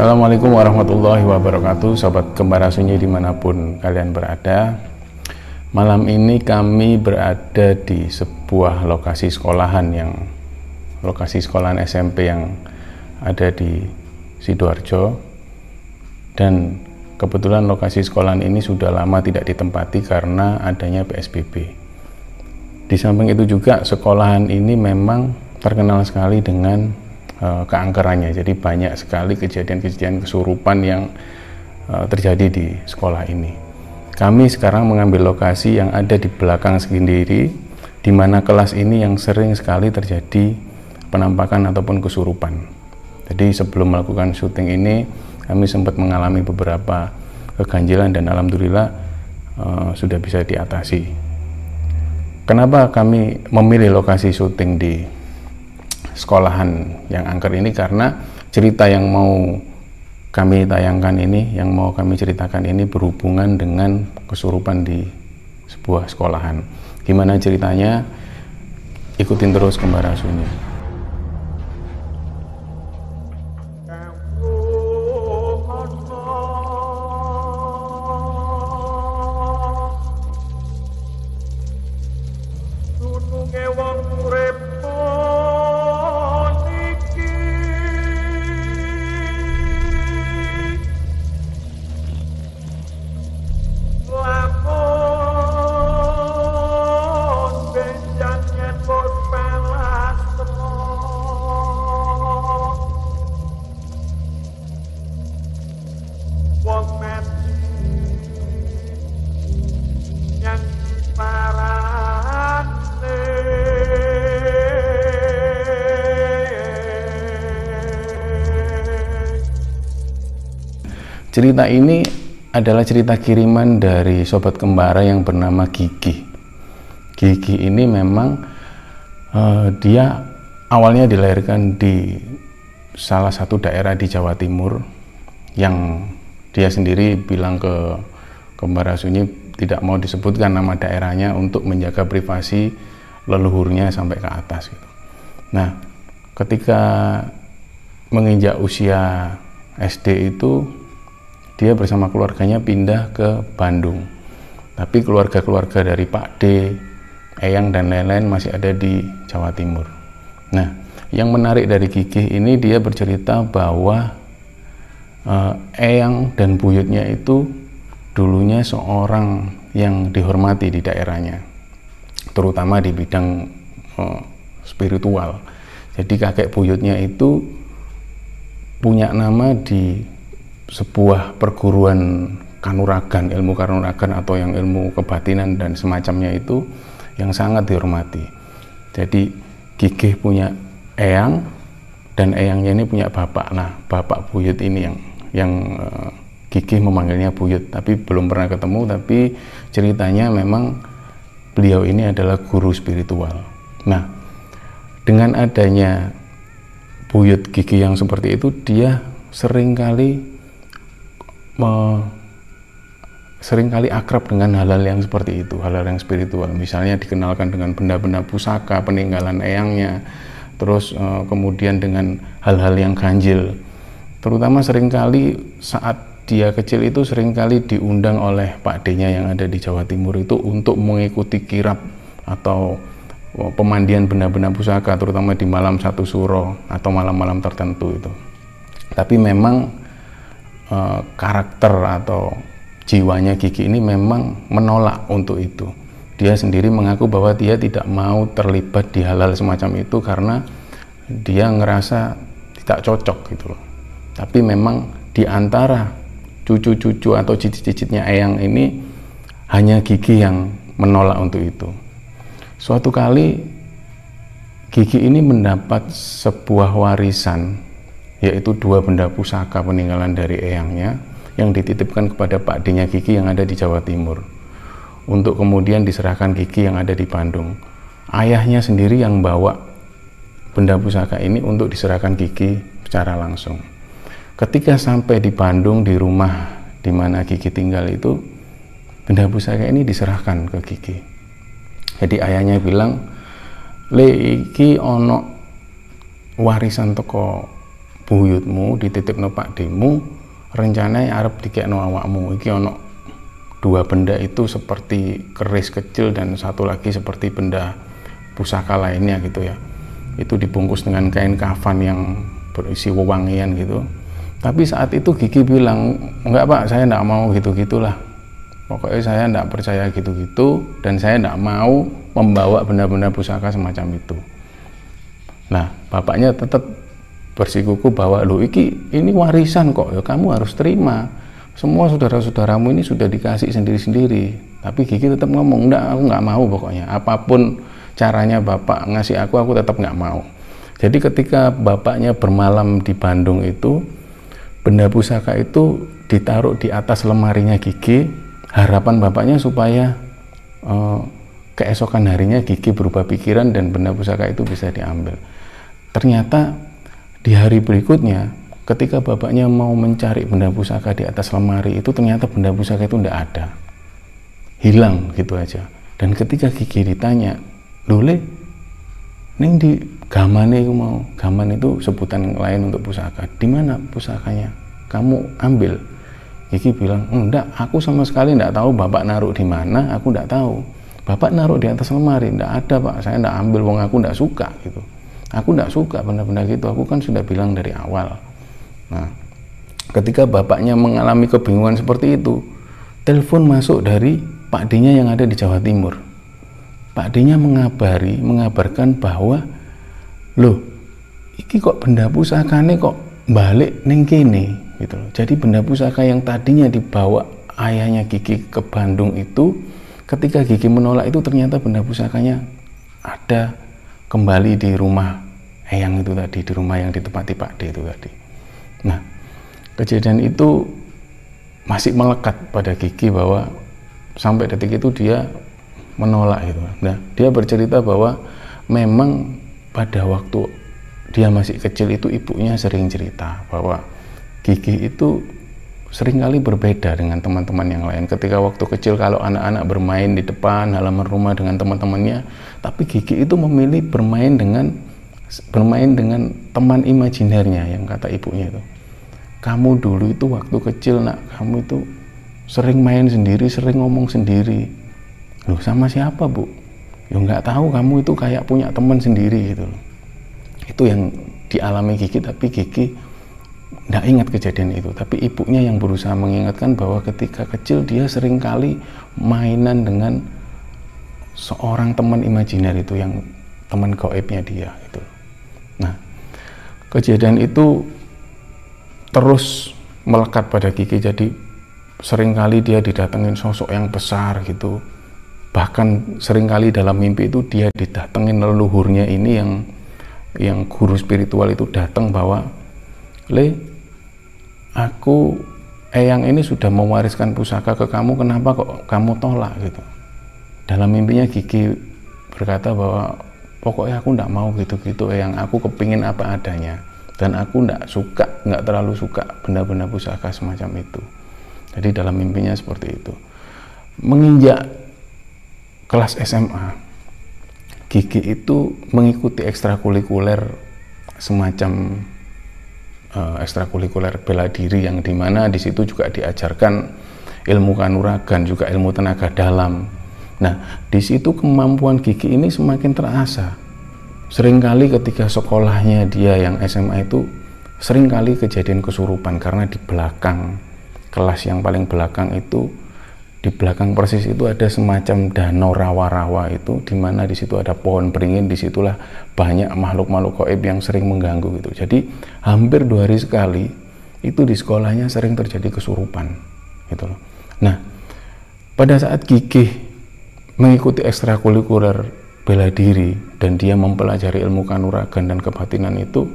Assalamualaikum warahmatullahi wabarakatuh. Sobat Kembara Sunyi di mana pun kalian berada Malam ini kami berada di sebuah lokasi sekolahan yang Lokasi sekolahan SMP yang ada di Sidoarjo. Dan kebetulan lokasi sekolahan ini sudah lama tidak ditempati karena adanya PSBB Di samping itu juga sekolahan ini memang terkenal sekali dengan uh, keangkerannya. Jadi banyak sekali kejadian-kejadian kesurupan yang uh, terjadi di sekolah ini. Kami sekarang mengambil lokasi yang ada di belakang sendiri, di mana kelas ini yang sering sekali terjadi penampakan ataupun kesurupan. Jadi sebelum melakukan syuting ini, kami sempat mengalami beberapa keganjilan dan alhamdulillah uh, sudah bisa diatasi. Kenapa kami memilih lokasi syuting di sekolahan yang angker ini karena cerita yang mau kami tayangkan ini, yang mau kami ceritakan ini berhubungan dengan kesurupan di sebuah sekolahan. Gimana ceritanya? Ikutin terus Kembara Sunyi. Cerita ini adalah cerita kiriman dari sobat kembara yang bernama Gigi. Gigi ini memang uh, dia awalnya dilahirkan di salah satu daerah di Jawa Timur yang dia sendiri bilang ke kembara sunyi tidak mau disebutkan nama daerahnya untuk menjaga privasi leluhurnya sampai ke atas gitu. Nah, ketika menginjak usia SD itu dia bersama keluarganya pindah ke Bandung. Tapi keluarga-keluarga dari Pak D, Eyang dan lain-lain masih ada di Jawa Timur. Nah, yang menarik dari Gigih ini dia bercerita bahwa uh, Eyang dan buyutnya itu dulunya seorang yang dihormati di daerahnya, terutama di bidang uh, spiritual. Jadi kakek buyutnya itu punya nama di sebuah perguruan kanuragan, ilmu kanuragan atau yang ilmu kebatinan dan semacamnya itu yang sangat dihormati. Jadi gigih punya eyang dan eyangnya ini punya bapak. Nah, bapak buyut ini yang yang uh, gigih memanggilnya buyut, tapi belum pernah ketemu. Tapi ceritanya memang beliau ini adalah guru spiritual. Nah, dengan adanya buyut gigi yang seperti itu, dia sering kali me, sering kali akrab dengan hal-hal yang seperti itu, hal-hal yang spiritual. Misalnya dikenalkan dengan benda-benda pusaka, peninggalan eyangnya, terus e, kemudian dengan hal-hal yang ganjil. Terutama sering kali saat dia kecil itu sering kali diundang oleh Pak D-nya yang ada di Jawa Timur itu untuk mengikuti kirap atau oh, pemandian benda-benda pusaka terutama di malam satu suro atau malam-malam tertentu itu. Tapi memang Eh, karakter atau jiwanya Gigi ini memang menolak untuk itu. Dia sendiri mengaku bahwa dia tidak mau terlibat di hal-hal semacam itu karena dia ngerasa tidak cocok gitu loh. Tapi memang di antara cucu-cucu atau cicit-cicitnya Eyang ini hanya Gigi yang menolak untuk itu. Suatu kali Gigi ini mendapat sebuah warisan yaitu dua benda pusaka peninggalan dari eyangnya yang dititipkan kepada Pak D-nya Kiki yang ada di Jawa Timur untuk kemudian diserahkan Kiki yang ada di Bandung. Ayahnya sendiri yang bawa benda pusaka ini untuk diserahkan Kiki secara langsung. Ketika sampai di Bandung di rumah di mana Kiki tinggal itu, benda pusaka ini diserahkan ke Kiki. Jadi ayahnya bilang, "Le iki ono warisan toko buyutmu dititipno Pak Demu rencananya arep dikekno awakmu. Iki ono dua benda itu seperti keris kecil dan satu lagi seperti benda pusaka lainnya gitu ya. Itu dibungkus dengan kain kafan yang berisi wewangian gitu. Tapi saat itu Gigi bilang enggak pak saya enggak mau gitu gitulah pokoknya saya enggak percaya gitu-gitu dan saya enggak mau membawa benda-benda pusaka semacam itu. Nah bapaknya tetap bersikuku bahwa lo iki ini warisan kok ya kamu harus terima. Semua saudara-saudaramu ini sudah dikasih sendiri-sendiri. Tapi Gigi tetap ngomong enggak aku nggak mau pokoknya. Apa pun caranya bapak ngasih aku aku tetap nggak mau. Jadi ketika bapaknya bermalam di Bandung itu benda pusaka itu ditaruh di atas lemarinya Gigi harapan bapaknya supaya uh, keesokan harinya Gigi berubah pikiran dan benda pusaka itu bisa diambil. Ternyata di hari berikutnya ketika bapaknya mau mencari benda pusaka di atas lemari itu ternyata benda pusaka itu tidak ada hilang gitu aja dan ketika Gigi ditanya Lule, neng di gamane itu mau gaman itu sebutan lain untuk pusaka. Di mana pusakanya? Kamu ambil. Iki bilang, enggak, aku sama sekali enggak tahu bapak naruh di mana, aku enggak tahu. Bapak naruh di atas lemari, enggak ada pak, saya enggak ambil, wong aku enggak suka gitu. Aku enggak suka benda-benda gitu, aku kan sudah bilang dari awal. Nah, ketika bapaknya mengalami kebingungan seperti itu, telepon masuk dari Pak D-nya yang ada di Jawa Timur Pak D-nya mengabari, mengabarkan bahwa loh, iki kok benda pusaka nih kok balik neng kene gitu loh. Jadi benda pusaka yang tadinya dibawa ayahnya Gigi ke Bandung itu ketika Gigi menolak itu ternyata benda pusakanya ada kembali di rumah Eyang itu tadi, di rumah yang ditempati Pak D itu tadi. Nah, kejadian itu masih melekat pada Gigi bahwa sampai detik itu dia menolak itu. Nah, dia bercerita bahwa memang pada waktu dia masih kecil itu ibunya sering cerita bahwa Gigi itu sering kali berbeda dengan teman-teman yang lain. Ketika waktu kecil kalau anak-anak bermain di depan halaman rumah dengan teman-temannya, tapi Gigi itu memilih bermain dengan bermain dengan teman imajinernya yang kata ibunya itu. Kamu dulu itu waktu kecil nak, kamu itu sering main sendiri, sering ngomong sendiri loh sama siapa bu ya nggak tahu kamu itu kayak punya teman sendiri gitu loh itu yang dialami Gigi tapi Gigi nggak ingat kejadian itu tapi ibunya yang berusaha mengingatkan bahwa ketika kecil dia sering kali mainan dengan seorang teman imajiner itu yang teman goibnya dia itu. Nah kejadian itu terus melekat pada Gigi jadi sering kali dia didatengin sosok yang besar gitu. Bahkan sering kali dalam mimpi itu dia didatengin leluhurnya ini yang yang guru spiritual itu datang bahwa le aku eyang ini sudah mewariskan pusaka ke kamu kenapa kok kamu tolak gitu? Dalam mimpinya Gigi berkata bahwa pokoknya aku tidak mau gitu-gitu eyang. Aku kepingin apa adanya. Dan aku tidak suka nggak terlalu suka benda-benda pusaka semacam itu. Jadi dalam mimpinya seperti itu. Menginjak kelas SMA Gigi itu mengikuti ekstrakurikuler semacam uh, ekstrakurikuler bela diri yang di mana di situ juga diajarkan ilmu kanuragan juga ilmu tenaga dalam. Nah di situ kemampuan Gigi ini semakin terasa. Seringkali ketika sekolahnya dia yang SMA itu sering kali kejadian kesurupan karena di belakang kelas yang paling belakang itu di belakang persis itu ada semacam danau rawa-rawa itu di mana di situ ada pohon beringin di situlah banyak makhluk-makhluk koib yang sering mengganggu gitu. Jadi hampir dua hari sekali itu di sekolahnya sering terjadi kesurupan gitu loh. Nah pada saat gigih mengikuti ekstrakurikuler bela diri dan dia mempelajari ilmu kanuragan dan kebatinan itu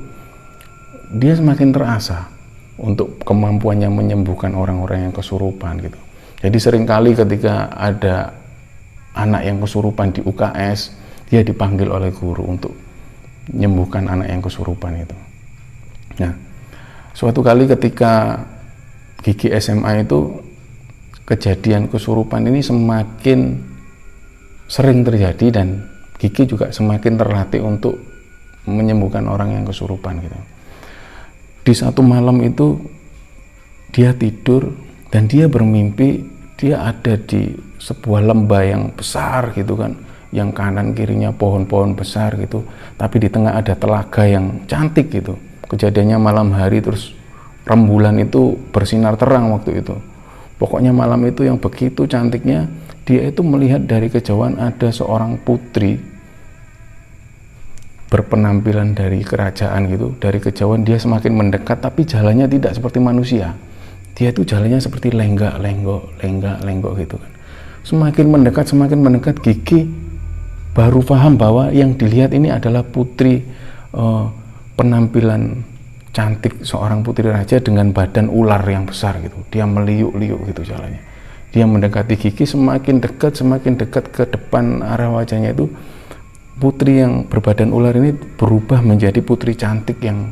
dia semakin terasa untuk kemampuannya menyembuhkan orang-orang yang kesurupan gitu jadi sering kali ketika ada anak yang kesurupan di UKS, dia dipanggil oleh guru untuk menyembuhkan anak yang kesurupan itu. Nah, suatu kali ketika gigi SMA itu kejadian kesurupan ini semakin sering terjadi dan gigi juga semakin terlatih untuk menyembuhkan orang yang kesurupan gitu. di satu malam itu dia tidur dan dia bermimpi dia ada di sebuah lembah yang besar gitu kan. Yang kanan kirinya pohon-pohon besar gitu. Tapi di tengah ada telaga yang cantik gitu. Kejadiannya malam hari terus rembulan itu bersinar terang waktu itu. Pokoknya malam itu yang begitu cantiknya dia itu melihat dari kejauhan ada seorang putri berpenampilan dari kerajaan gitu. Dari kejauhan dia semakin mendekat tapi jalannya tidak seperti manusia dia itu jalannya seperti lenggak lenggok lenggak lenggok gitu kan. Semakin mendekat semakin mendekat gigi baru paham bahwa yang dilihat ini adalah putri uh, penampilan cantik seorang putri raja dengan badan ular yang besar gitu. Dia meliuk-liuk gitu jalannya. Dia mendekati gigi semakin dekat semakin dekat ke depan arah wajahnya itu putri yang berbadan ular ini berubah menjadi putri cantik yang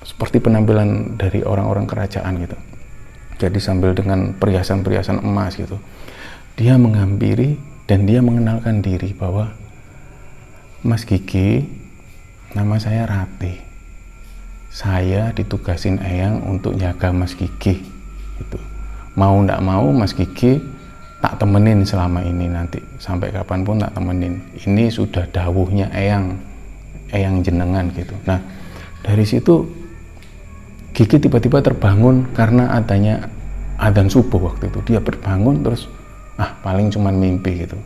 seperti penampilan dari orang-orang kerajaan gitu jadi sambil dengan perhiasan-perhiasan emas gitu. Dia menghampiri dan dia mengenalkan diri bahwa Mas Gigi nama saya Rati saya ditugasin Eyang untuk jaga Mas Gigi gitu. Mau ndak mau Mas Gigi tak temenin selama ini nanti. Sampai kapan pun tak temenin. Ini sudah dawuhnya Eyang Eyang jenengan gitu. Nah dari situ Gigi tiba-tiba terbangun karena adanya adzan subuh waktu itu. Dia berbangun terus ah paling cuman mimpi gitu.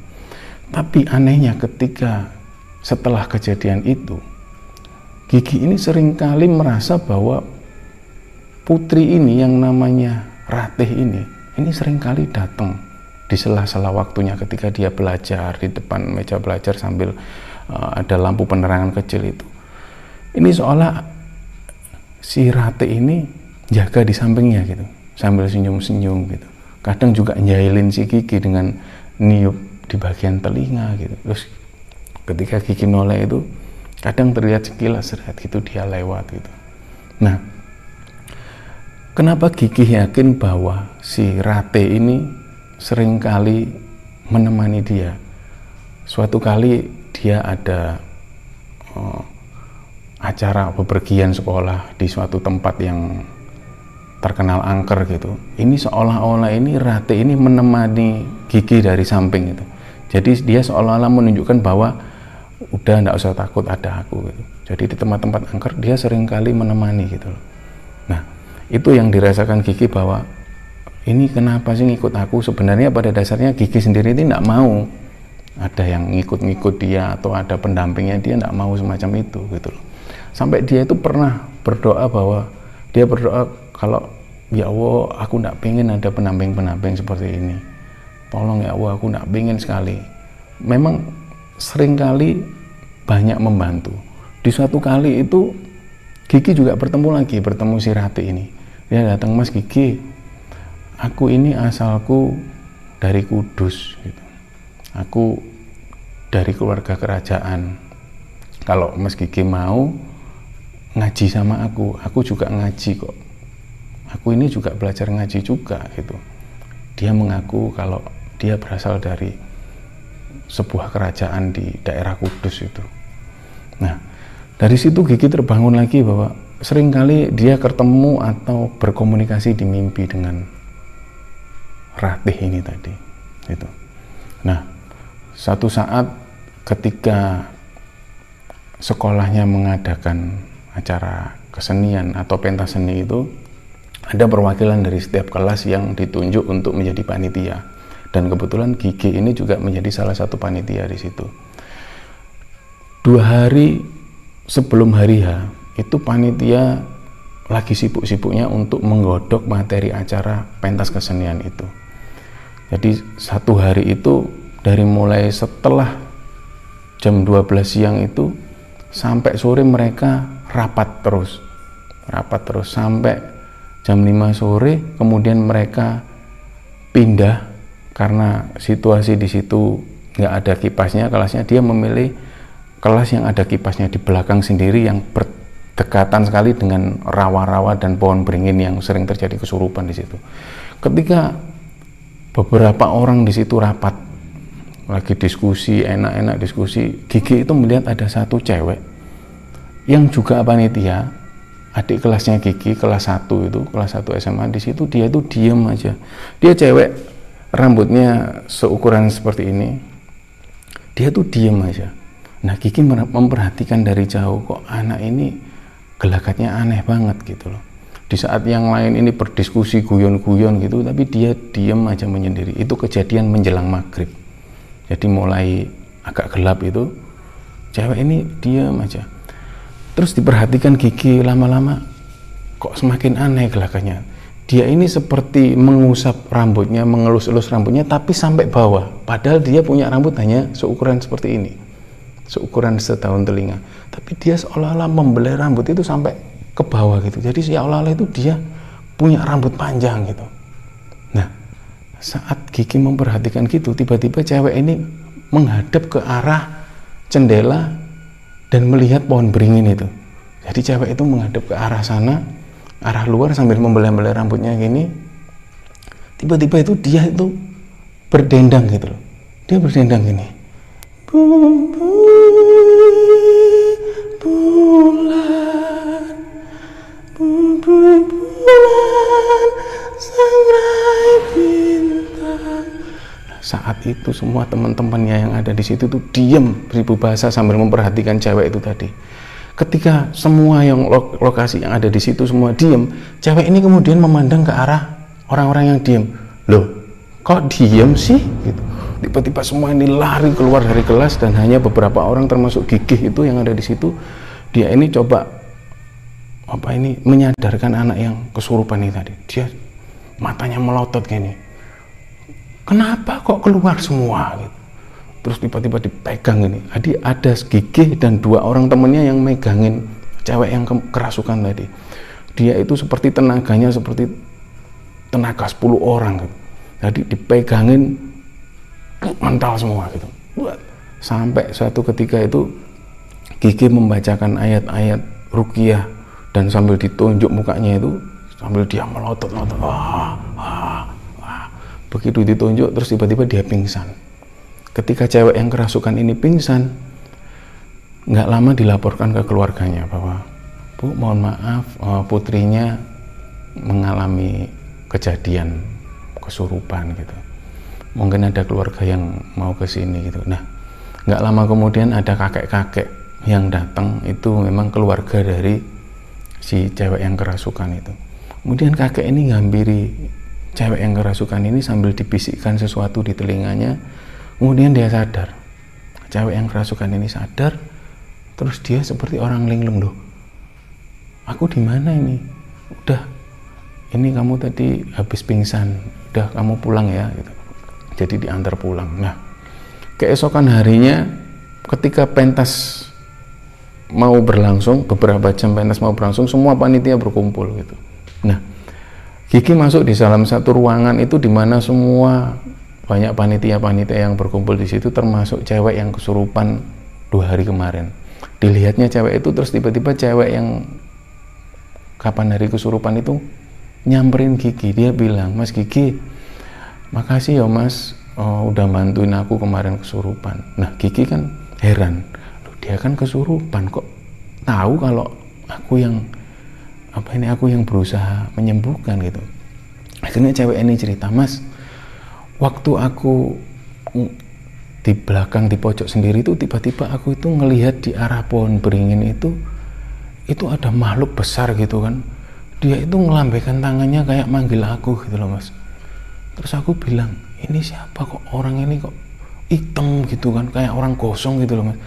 Tapi anehnya ketika setelah kejadian itu Gigi ini sering kali merasa bahwa putri ini yang namanya Ratih ini ini sering kali datang di sela-sela waktunya ketika dia belajar di depan meja belajar sambil uh, ada lampu penerangan kecil itu. Ini seolah si Rate ini jaga di sampingnya gitu sambil senyum-senyum gitu. Kadang juga nyailin si Kiki dengan niup di bagian telinga gitu. Terus ketika Kiki noleh itu kadang terlihat sekilas serat gitu dia lewat gitu. Nah kenapa Kiki yakin bahwa si Rate ini sering kali menemani dia? Suatu kali dia ada oh, acara bepergian sekolah di suatu tempat yang terkenal angker gitu. Ini seolah-olah ini Rate ini menemani Gigi dari samping gitu jadi dia seolah-olah menunjukkan bahwa udah nggak usah takut ada aku gitu. Jadi di tempat-tempat angker dia sering kali menemani gitu nah itu yang dirasakan Gigi bahwa ini kenapa sih ngikut aku? Sebenarnya pada dasarnya Gigi sendiri ini nggak mau. Ada yang ngikut-ngikut dia atau ada pendampingnya dia nggak mau semacam itu gitu loh sampai dia itu pernah berdoa bahwa dia berdoa kalau ya Allah aku tidak pengen ada pendamping-pendamping seperti ini. Tolong ya Allah aku tidak pengen sekali. Memang sering kali banyak membantu. Di suatu kali itu Gigi juga bertemu lagi bertemu si Rati ini. Dia datang Mas Gigi aku ini asalku dari Kudus gitu. aku dari keluarga kerajaan. Kalau Mas Gigi mau ngaji sama aku aku juga ngaji kok. Aku ini juga belajar ngaji juga gitu. Dia mengaku kalau dia berasal dari sebuah kerajaan di daerah Kudus itu. Nah dari situ Gigi terbangun lagi bahwa sering kali dia ketemu atau berkomunikasi di mimpi dengan Ratih ini tadi itu nah satu saat ketika sekolahnya mengadakan acara kesenian atau pentas seni itu ada perwakilan dari setiap kelas yang ditunjuk untuk menjadi panitia. Dan kebetulan Gigi ini juga menjadi salah satu panitia di situ. Dua hari sebelum hari H itu panitia lagi sibuk-sibuknya untuk menggodok materi acara pentas kesenian itu. Jadi satu hari itu dari mulai setelah jam 12 siang itu sampai sore mereka rapat terus. Rapat terus sampai jam 5 sore kemudian mereka pindah karena situasi di situ nggak ada kipasnya kelasnya. Dia memilih kelas yang ada kipasnya di belakang sendiri yang berdekatan sekali dengan rawa-rawa dan pohon beringin yang sering terjadi kesurupan di situ. Ketika beberapa orang di situ rapat lagi diskusi enak-enak diskusi. Gigi itu melihat ada satu cewek yang juga panitia. Adik kelasnya Kiki kelas 1 itu kelas 1 SMA di situ dia itu diem aja. Dia cewek rambutnya seukuran seperti ini. Dia tuh diem aja. Nah Kiki memperhatikan dari jauh kok anak ini gelagatnya aneh banget gitu loh. Di saat yang lain ini berdiskusi guyon-guyon gitu tapi dia diem aja menyendiri. Itu kejadian menjelang maghrib jadi mulai agak gelap itu cewek ini diem aja. Terus diperhatikan gigi lama-lama kok semakin aneh gelagatnya dia ini seperti mengusap rambutnya mengelus-elus rambutnya tapi sampai bawah. Padahal dia punya rambut hanya seukuran seperti ini seukuran setahun telinga. Tapi dia seolah-olah membelai rambut itu sampai ke bawah gitu. Jadi seolah-olah itu dia punya rambut panjang gitu. Nah saat Gigi memperhatikan gitu tiba-tiba cewek ini menghadap ke arah jendela dan melihat pohon beringin itu jadi cewek itu menghadap ke arah sana arah luar sambil membelai-belai rambutnya gini tiba-tiba itu dia itu berdendang gitu loh dia berdendang gini bulan bulan bintang. Saat itu semua teman-temannya yang ada di situ tuh diem beribu bahasa sambil memperhatikan cewek itu tadi. Ketika semua yang lokasi yang ada di situ semua diem cewek ini kemudian memandang ke arah orang-orang yang diem. Loh kok diem sih? Gitu. Tiba-tiba semua ini lari keluar dari kelas dan hanya beberapa orang termasuk gigih itu yang ada di situ dia ini coba apa ini menyadarkan anak yang kesurupan ini tadi. Dia matanya melotot gini kenapa kok keluar semua? Gitu terus tiba-tiba dipegang ini. Jadi ada gigi dan dua orang temennya yang megangin cewek yang kerasukan tadi. Dia itu seperti tenaganya seperti tenaga 10 orang gitu. jadi dipegangin mental semua gitu. Sampai suatu ketika itu gigi membacakan ayat-ayat rukiah dan sambil ditunjuk mukanya itu sambil dia melotot melotot wah, wah, wah. begitu ditunjuk terus tiba-tiba dia pingsan. Ketika cewek yang kerasukan ini pingsan nggak lama dilaporkan ke keluarganya bahwa bu mohon maaf eh, putrinya mengalami kejadian kesurupan gitu. Mungkin ada keluarga yang mau ke sini gitu. Nah nggak lama kemudian ada kakek-kakek yang datang itu memang keluarga dari si cewek yang kerasukan itu kemudian kakek ini ngambiri cewek yang kerasukan ini sambil dibisikkan sesuatu di telinganya Kemudian dia sadar, cewek yang kerasukan ini sadar, terus dia seperti orang linglung loh. Aku di mana ini? Udah, ini kamu tadi habis pingsan, udah kamu pulang ya. Gitu. Jadi diantar pulang. Nah, keesokan harinya, ketika pentas mau berlangsung, beberapa jam pentas mau berlangsung, semua panitia berkumpul gitu. Nah, Gigi masuk di dalam satu ruangan itu di mana semua banyak panitia-panitia yang berkumpul di situ termasuk cewek yang kesurupan dua hari kemarin. Dilihatnya cewek itu terus tiba-tiba cewek yang kapan hari kesurupan itu nyamperin Gigi dia bilang Mas Gigi makasih ya Mas. Oh, udah bantuin aku kemarin kesurupan. Nah Gigi kan heran. Dia kan kesurupan kok tahu kalau aku yang apa ini aku yang berusaha menyembuhkan gitu. Akhirnya cewek ini cerita Mas waktu aku di belakang di pojok sendiri itu tiba-tiba aku itu ngelihat di arah pohon beringin itu itu ada makhluk besar gitu kan. Dia itu ngelambaikan tangannya kayak manggil aku gitu loh mas. Terus aku bilang ini siapa kok orang ini kok hitam gitu kan kayak orang kosong gitu loh mas.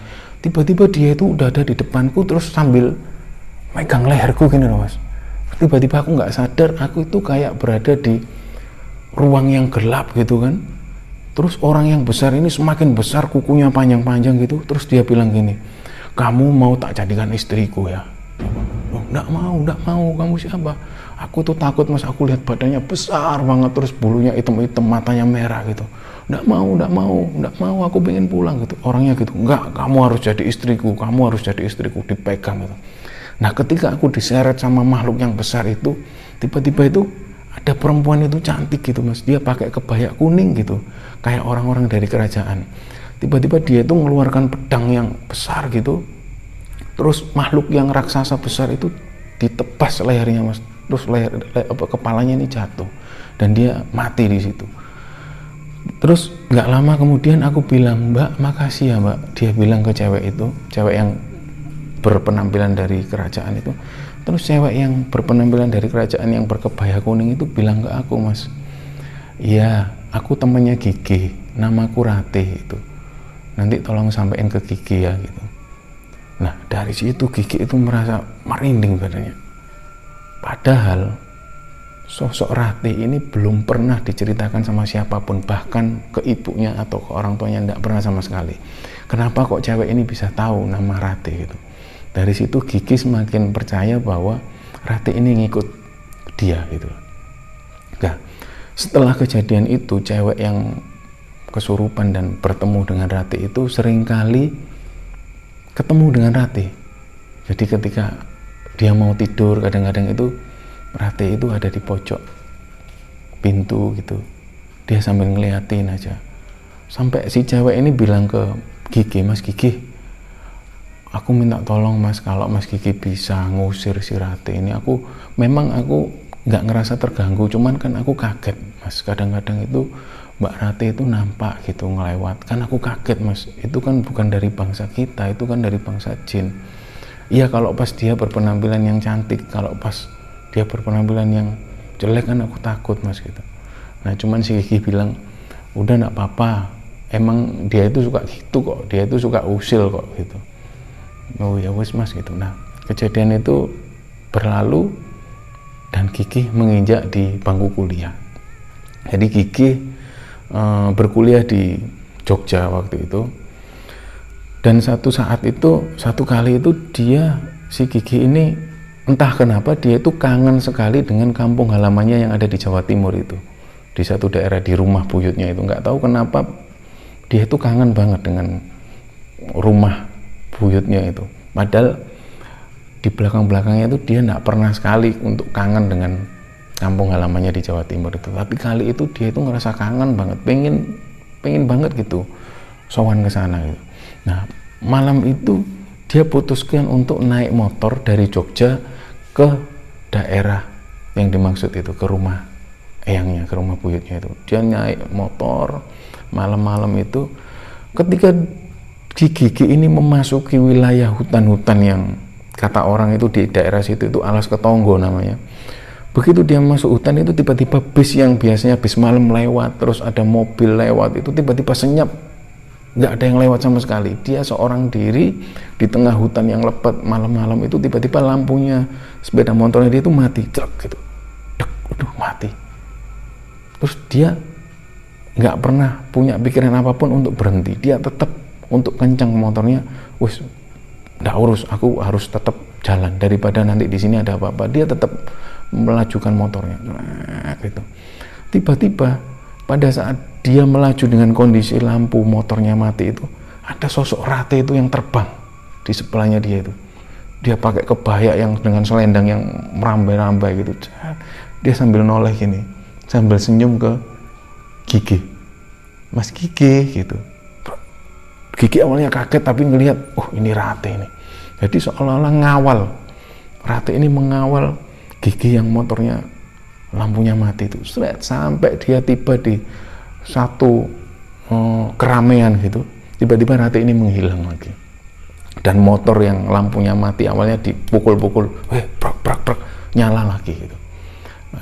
Tiba-tiba dia itu udah ada di depanku terus sambil megang leherku gini loh mas. Tiba-tiba aku nggak sadar aku itu kayak berada di ruang yang gelap gitu kan. Terus orang yang besar ini semakin besar kukunya panjang-panjang gitu. Terus dia bilang gini kamu mau tak jadikan istriku ya? Oh, enggak mau enggak mau. Kamu siapa? Aku tuh takut mas. Aku lihat badannya besar banget terus bulunya hitam-hitam matanya merah gitu. Enggak mau enggak mau enggak mau. Aku pengen pulang gitu. Orangnya gitu enggak kamu harus jadi istriku kamu harus jadi istriku. Dipegang gitu nah ketika aku diseret sama makhluk yang besar itu tiba-tiba itu ada perempuan itu cantik gitu mas. Dia pakai kebaya kuning gitu kayak orang-orang dari kerajaan. Tiba-tiba dia itu mengeluarkan pedang yang besar gitu terus makhluk yang raksasa besar itu ditepas lehernya mas. Terus leher, leher apa, kepalanya ini jatuh dan dia mati di situ. Terus nggak lama kemudian aku bilang mbak makasih ya mbak. Dia bilang ke cewek itu cewek yang berpenampilan dari kerajaan itu. Terus cewek yang berpenampilan dari kerajaan yang berkebaya kuning itu bilang ke aku mas iya aku temannya Gigi namaku Ratih itu nanti tolong sampaikan ke Gigi ya gitu. Nah dari situ Gigi itu merasa merinding badannya padahal sosok Ratih ini belum pernah diceritakan sama siapa pun bahkan ke ibunya atau ke orang tuanya tidak pernah sama sekali. Kenapa kok cewek ini bisa tahu nama Ratih gitu dari situ Gigi semakin percaya bahwa Rati ini ngikut dia gitu. Nah setelah kejadian itu cewek yang kesurupan dan bertemu dengan Rati itu sering kali ketemu dengan Rati. Jadi ketika dia mau tidur kadang-kadang itu Rati itu ada di pojok pintu gitu. Dia sambil ngeliatin aja. Sampai si cewek ini bilang ke Gigi mas Gigi aku minta tolong mas kalau mas Kiki bisa ngusir si Rati ini aku memang aku nggak ngerasa terganggu cuman kan aku kaget mas. Kadang-kadang itu Mbak Rati itu nampak gitu ngelewat kan aku kaget mas. Itu kan bukan dari bangsa kita itu kan dari bangsa jin. Iya kalau pas dia berpenampilan yang cantik kalau pas dia berpenampilan yang jelek kan aku takut mas gitu. Nah cuman si Kiki bilang udah nggak apa-apa. Emang dia itu suka gitu kok dia itu suka usil kok gitu oh ya wes mas gitu. Nah kejadian itu berlalu dan Kiki menginjak di bangku kuliah. Jadi Kiki e, berkuliah di Jogja waktu itu. Dan satu saat itu satu kali itu dia si Kiki ini entah kenapa dia itu kangen sekali dengan kampung halamannya yang ada di Jawa Timur itu. Di satu daerah di rumah buyutnya itu. Nggak tahu kenapa dia itu kangen banget dengan rumah buyutnya itu. Padahal di belakang-belakangnya itu dia tidak pernah sekali untuk kangen dengan kampung halamannya di Jawa Timur itu. Tapi kali itu dia itu ngerasa kangen banget pengen pengen banget gitu sowan ke sana gitu. Nah malam itu dia putuskan untuk naik motor dari Jogja ke daerah yang dimaksud itu ke rumah eyangnya ke rumah buyutnya itu. Dia naik motor malam-malam itu ketika Gigi ini memasuki wilayah hutan-hutan yang kata orang itu di daerah situ itu alas ketonggo namanya. Begitu dia masuk hutan itu tiba-tiba bis yang biasanya bis malam lewat, terus ada mobil lewat, itu tiba-tiba senyap. Nggak ada yang lewat sama sekali. Dia seorang diri di tengah hutan yang lebat malam-malam itu tiba-tiba lampunya sepeda motornya dia itu mati, cek gitu. Dek, udah mati. Terus dia nggak pernah punya pikiran apa pun untuk berhenti. Dia tetap untuk kencang motornya wis nggak urus. Aku harus tetap jalan. Daripada nanti di sini ada apa-apa dia tetap melajukan motornya. Gitu. Tiba-tiba pada saat dia melaju dengan kondisi lampu motornya mati itu ada sosok rate itu yang terbang di sebelahnya dia itu. Dia pakai kebaya yang dengan selendang yang merambai-rambai gitu. Dia sambil noleh gini sambil senyum ke gigi mas gigi gitu Gigi awalnya kaget tapi ngelihat, oh ini Rate ini. Jadi seolah-olah ngawal. Rate ini mengawal Gigi yang motornya lampunya mati itu. Seret, sampai dia tiba di satu oh, keramaian gitu. Tiba-tiba Rate ini menghilang lagi. Dan motor yang lampunya mati awalnya dipukul-pukul, eh prak prak prak nyala lagi gitu.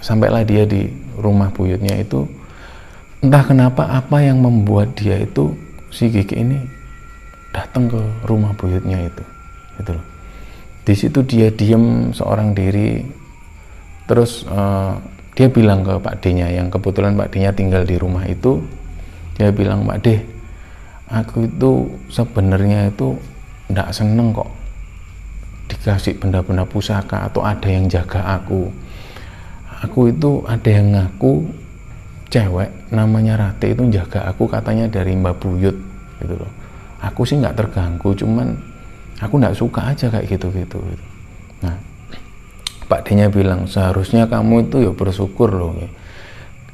Sampailah dia di rumah buyutnya itu entah kenapa apa yang membuat dia itu si Gigi ini datang ke rumah buyutnya itu gitu loh. Di situ dia diem seorang diri terus uh, dia bilang ke Pak D-nya yang kebetulan Pak D-nya tinggal di rumah itu dia bilang Pak D aku itu sebenarnya itu tidak seneng kok dikasih benda-benda pusaka atau ada yang jaga aku. Aku itu ada yang ngaku cewek namanya Rate itu jaga aku katanya dari Mbak Buyut gitu loh aku sih nggak terganggu cuman aku nggak suka aja kayak gitu gitu, nah Pak D-nya bilang seharusnya kamu itu ya bersyukur loh ya.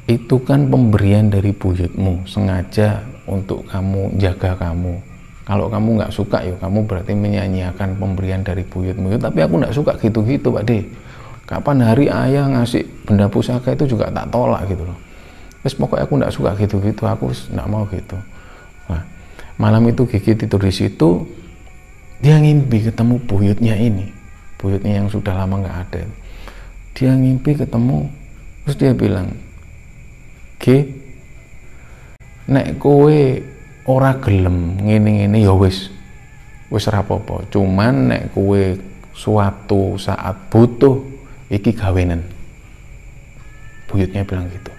itu kan pemberian dari buyutmu sengaja untuk kamu jaga kamu. Kalau kamu nggak suka ya kamu berarti menyanyiakan pemberian dari buyutmu. Tapi aku nggak suka gitu-gitu Pak De. Kapan hari ayah ngasih benda pusaka itu juga tak tolak gitu loh. Terus pokoknya aku nggak suka gitu-gitu aku nggak mau gitu malam itu Gigi tidur di situ dia ngimpi ketemu buyutnya ini buyutnya yang sudah lama nggak ada. Dia ngimpi ketemu terus dia bilang G nek kowe ora gelem ngene-ngene ya wis wis rapopo cuman nek kowe suatu saat butuh iki gawenan. Buyutnya bilang gitu.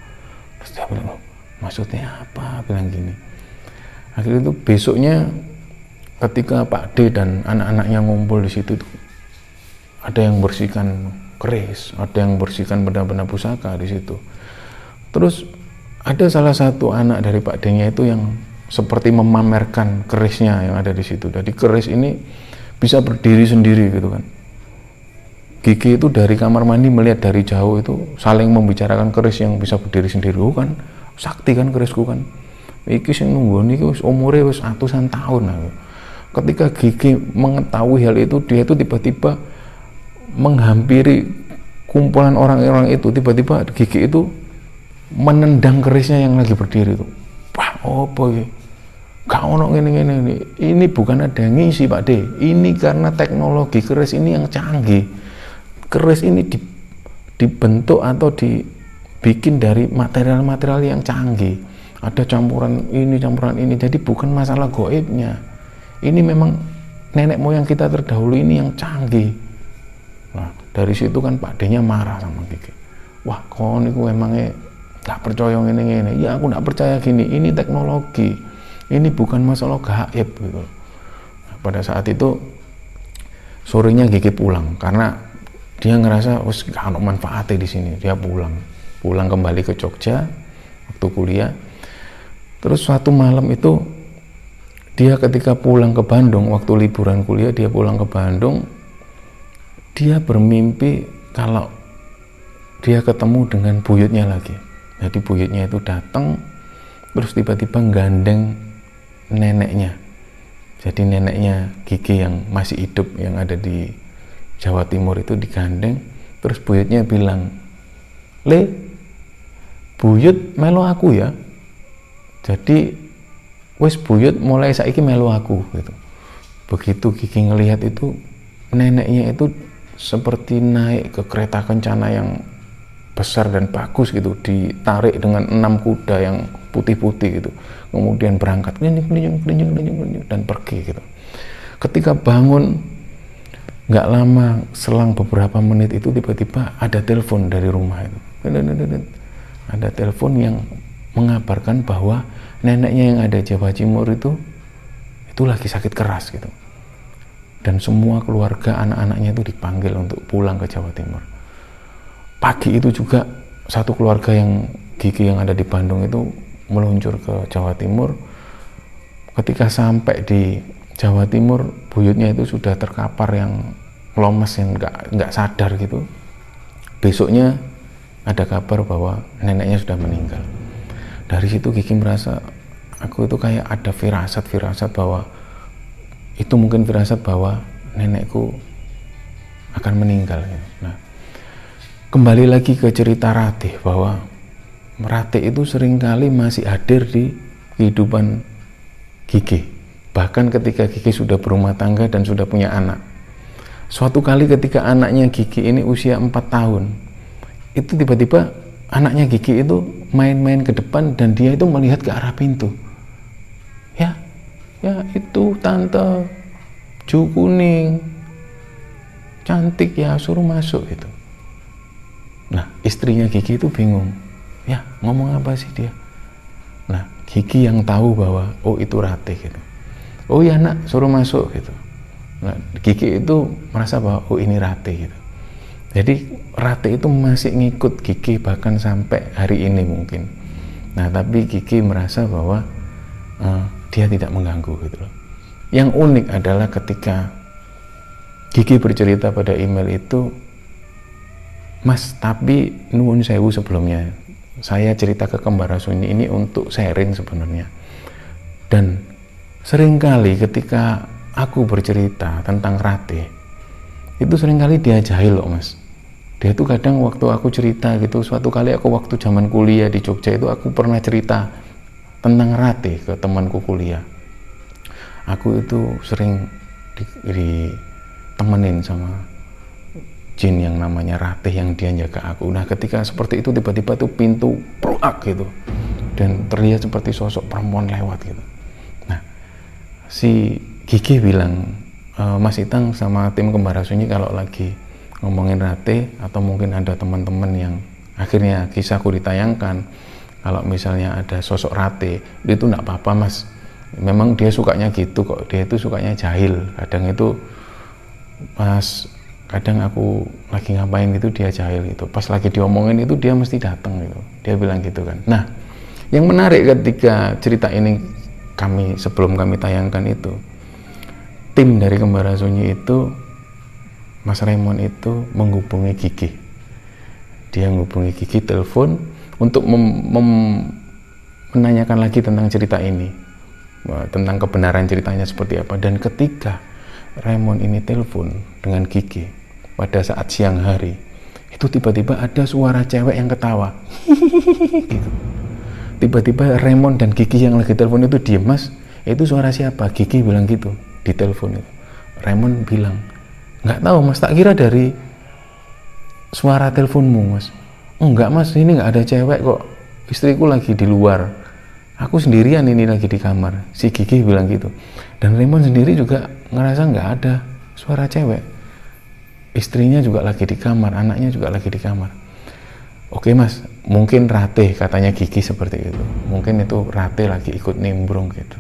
Terus dia bilang maksudnya apa? Bilang gini akhirnya itu besoknya ketika Pak D dan anak-anaknya ngumpul di situ itu ada yang bersihkan keris ada yang bersihkan benda-benda pusaka di situ terus ada salah satu anak dari Pak D-nya itu yang seperti memamerkan kerisnya yang ada di situ. Jadi keris ini bisa berdiri sendiri gitu kan. Gigi itu dari kamar mandi melihat dari jauh itu saling membicarakan keris yang bisa berdiri sendiri oh kan sakti kan kerisku kan iki sing nunggu ini wis umure wis ratusan tahun aku. ketika Gigi mengetahui hal itu dia itu tiba-tiba menghampiri kumpulan orang-orang itu. Tiba-tiba Gigi itu menendang kerisnya yang lagi berdiri itu. Wah oh boy gak ono ini ini ini. Ini bukan ada yang ngisi Pak D. Ini karena teknologi keris ini yang canggih. Keris ini di, dibentuk atau dibikin dari material-material yang canggih ada campuran ini campuran ini. Jadi bukan masalah goibnya. Ini memang nenek moyang kita terdahulu ini yang canggih. Nah dari situ kan Pak D nya marah sama Kiki. Wah kau ini emangnya gak percaya ini ini ya aku gak percaya gini. Ini teknologi. Ini bukan masalah gaib gitu. Nah, pada saat itu sorenya Gigi pulang. Karena dia ngerasa us gak ada manfaatnya di sini. Dia pulang. Pulang kembali ke Jogja waktu kuliah terus suatu malam itu dia ketika pulang ke Bandung waktu liburan kuliah dia pulang ke Bandung dia bermimpi kalau dia ketemu dengan buyutnya lagi. Jadi buyutnya itu datang terus tiba-tiba gandeng neneknya. Jadi neneknya Gigi yang masih hidup yang ada di Jawa Timur itu digandeng terus buyutnya bilang le buyut melo aku ya jadi wes buyut mulai saiki melo aku gitu. Begitu Gigi ngelihat itu neneknya itu seperti naik ke kereta kencana yang besar dan bagus gitu. Ditarik dengan enam kuda yang putih-putih gitu. Kemudian berangkat keliling keliling keliling dan pergi gitu. Ketika bangun nggak lama selang beberapa menit itu tiba-tiba ada telepon dari rumah itu. Ada telepon yang mengabarkan bahwa neneknya yang ada Jawa Timur itu itu lagi sakit keras gitu. Dan semua keluarga anak-anaknya itu dipanggil untuk pulang ke Jawa Timur. Pagi itu juga satu keluarga yang gigi yang ada di Bandung itu meluncur ke Jawa Timur. Ketika sampai di Jawa Timur buyutnya itu sudah terkapar yang lemes yang nggak nggak sadar gitu. Besoknya ada kabar bahwa neneknya sudah meninggal dari situ Gigi merasa aku itu kayak ada firasat firasat bahwa itu mungkin firasat bahwa nenekku akan meninggal nah kembali lagi ke cerita Ratih bahwa Ratih itu sering kali masih hadir di kehidupan Gigi bahkan ketika Gigi sudah berumah tangga dan sudah punya anak. Suatu kali ketika anaknya Gigi ini usia 4 tahun itu tiba-tiba anaknya Gigi itu main-main ke depan dan dia itu melihat ke arah pintu ya ya itu tante Ju kuning cantik ya suruh masuk itu Nah, istrinya Gigi itu bingung. Ya, ngomong apa sih dia? Nah, Gigi yang tahu bahwa oh itu Ratih gitu. Oh iya nak, suruh masuk gitu. Nah, Gigi itu merasa bahwa oh ini Ratih gitu. Jadi Ratih itu masih ngikut Gigi bahkan sampai hari ini mungkin. Nah, tapi Gigi merasa bahwa uh, dia tidak mengganggu gitu loh. Yang unik adalah ketika Gigi bercerita pada email itu Mas, tapi nuwun sewu sebelumnya. Saya cerita ke kembar Sunyi ini untuk sharing sebenarnya. Dan sering kali ketika aku bercerita tentang Rate itu sering kali dia jahil loh mas dia tuh kadang waktu aku cerita gitu suatu kali aku waktu zaman kuliah di Jogja itu aku pernah cerita tentang Rate ke temanku kuliah. Aku itu sering di, ditemenin sama jin yang namanya Ratih yang dia jaga aku. Nah ketika seperti itu tiba-tiba tuh pintu proak gitu dan terlihat seperti sosok perempuan lewat gitu. Nah si Gigi bilang e, Mas Itang sama tim Kembara Sunyi kalau lagi ngomongin Rate atau mungkin ada teman-teman yang akhirnya kisahku ditayangkan. Kalau misalnya ada sosok Rate itu enggak apa-apa mas. Memang dia sukanya gitu kok. Dia itu sukanya jahil. Kadang itu pas kadang aku lagi ngapain gitu dia jahil gitu. Pas lagi diomongin itu dia mesti datang gitu. Dia bilang gitu kan. Nah yang menarik ketika cerita ini kami sebelum kami tayangkan itu tim dari Kembara Sunyi itu Mas Raymond itu menghubungi Gigi dia menghubungi Gigi telepon untuk menanyakan lagi tentang cerita ini. Tentang kebenaran ceritanya seperti apa. Dan ketika Raymond ini telepon dengan Gigi pada saat siang hari itu tiba-tiba ada suara cewek yang ketawa. Gitu. Tiba-tiba Raymond dan Gigi yang lagi telepon itu diem mas itu suara siapa? Gigi bilang gitu di telepon itu. Raymond bilang nggak tahu mas. Tak kira dari suara teleponmu mas. Enggak mas. Ini nggak ada cewek kok. Istriku lagi di luar. Aku sendirian ini lagi di kamar. Si Gigi bilang gitu. Dan Raymond sendiri juga ngerasa nggak ada suara cewek. Istrinya juga lagi di kamar anaknya juga lagi di kamar. Oke mas. Mungkin Rate katanya Gigi seperti itu. Mungkin itu Rate lagi ikut nimbrung gitu.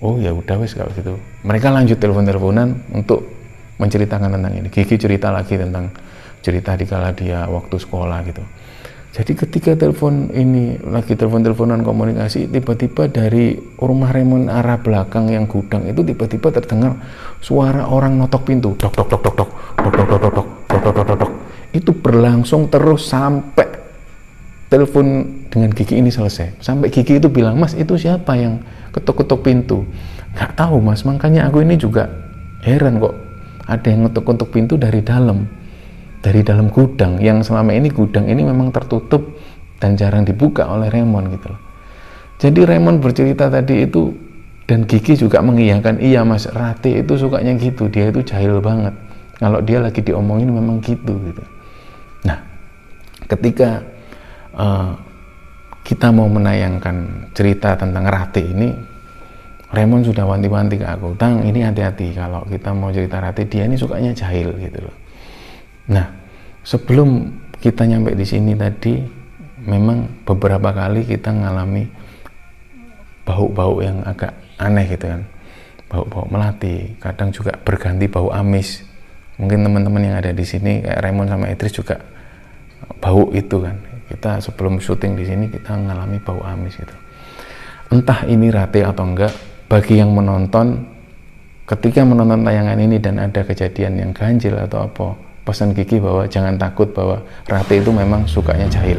Oh ya udah wes kalau gitu. Mereka lanjut telepon-teleponan untuk menceritakan tentang ini. Gigi cerita lagi tentang cerita di kala dia waktu sekolah gitu. Jadi ketika telepon ini lagi telepon-teleponan komunikasi tiba-tiba dari rumah Raymond arah belakang yang gudang itu tiba-tiba terdengar suara orang notok pintu. Dok dok dok dok dok. Dok dok dok dok dok. Dok dok dok dok itu berlangsung terus sampai telepon dengan Gigi ini selesai. Sampai Gigi itu bilang mas itu siapa yang ketuk-ketuk pintu? Nggak tahu mas. Makanya aku ini juga heran kok ada yang ngetuk-ngetuk pintu dari dalam dari dalam gudang. Yang selama ini gudang ini memang tertutup dan jarang dibuka oleh Raymond gitu loh. Jadi Raymond bercerita tadi itu dan Gigi juga mengiyakan iya mas Rati itu sukanya gitu. Dia itu jahil banget. Kalau dia lagi diomongin memang gitu gitu. Nah ketika uh, kita mau menayangkan cerita tentang Rati ini Raymond sudah wanti-wanti ke aku. Tang ini hati-hati. Kalau kita mau cerita Rati dia ini sukanya jahil gitu loh. Nah sebelum kita nyampe di sini tadi memang beberapa kali kita ngalami bau-bau yang agak aneh gitu kan. Bau-bau melati kadang juga berganti bau amis. Mungkin teman-teman yang ada di sini kayak Raymond sama Idris juga bau itu kan. Kita sebelum syuting di sini kita mengalami bau amis itu entah ini rate atau enggak bagi yang menonton ketika menonton tayangan ini dan ada kejadian yang ganjil atau apa pesan Kiki bahwa jangan takut bahwa rate itu memang sukanya jahil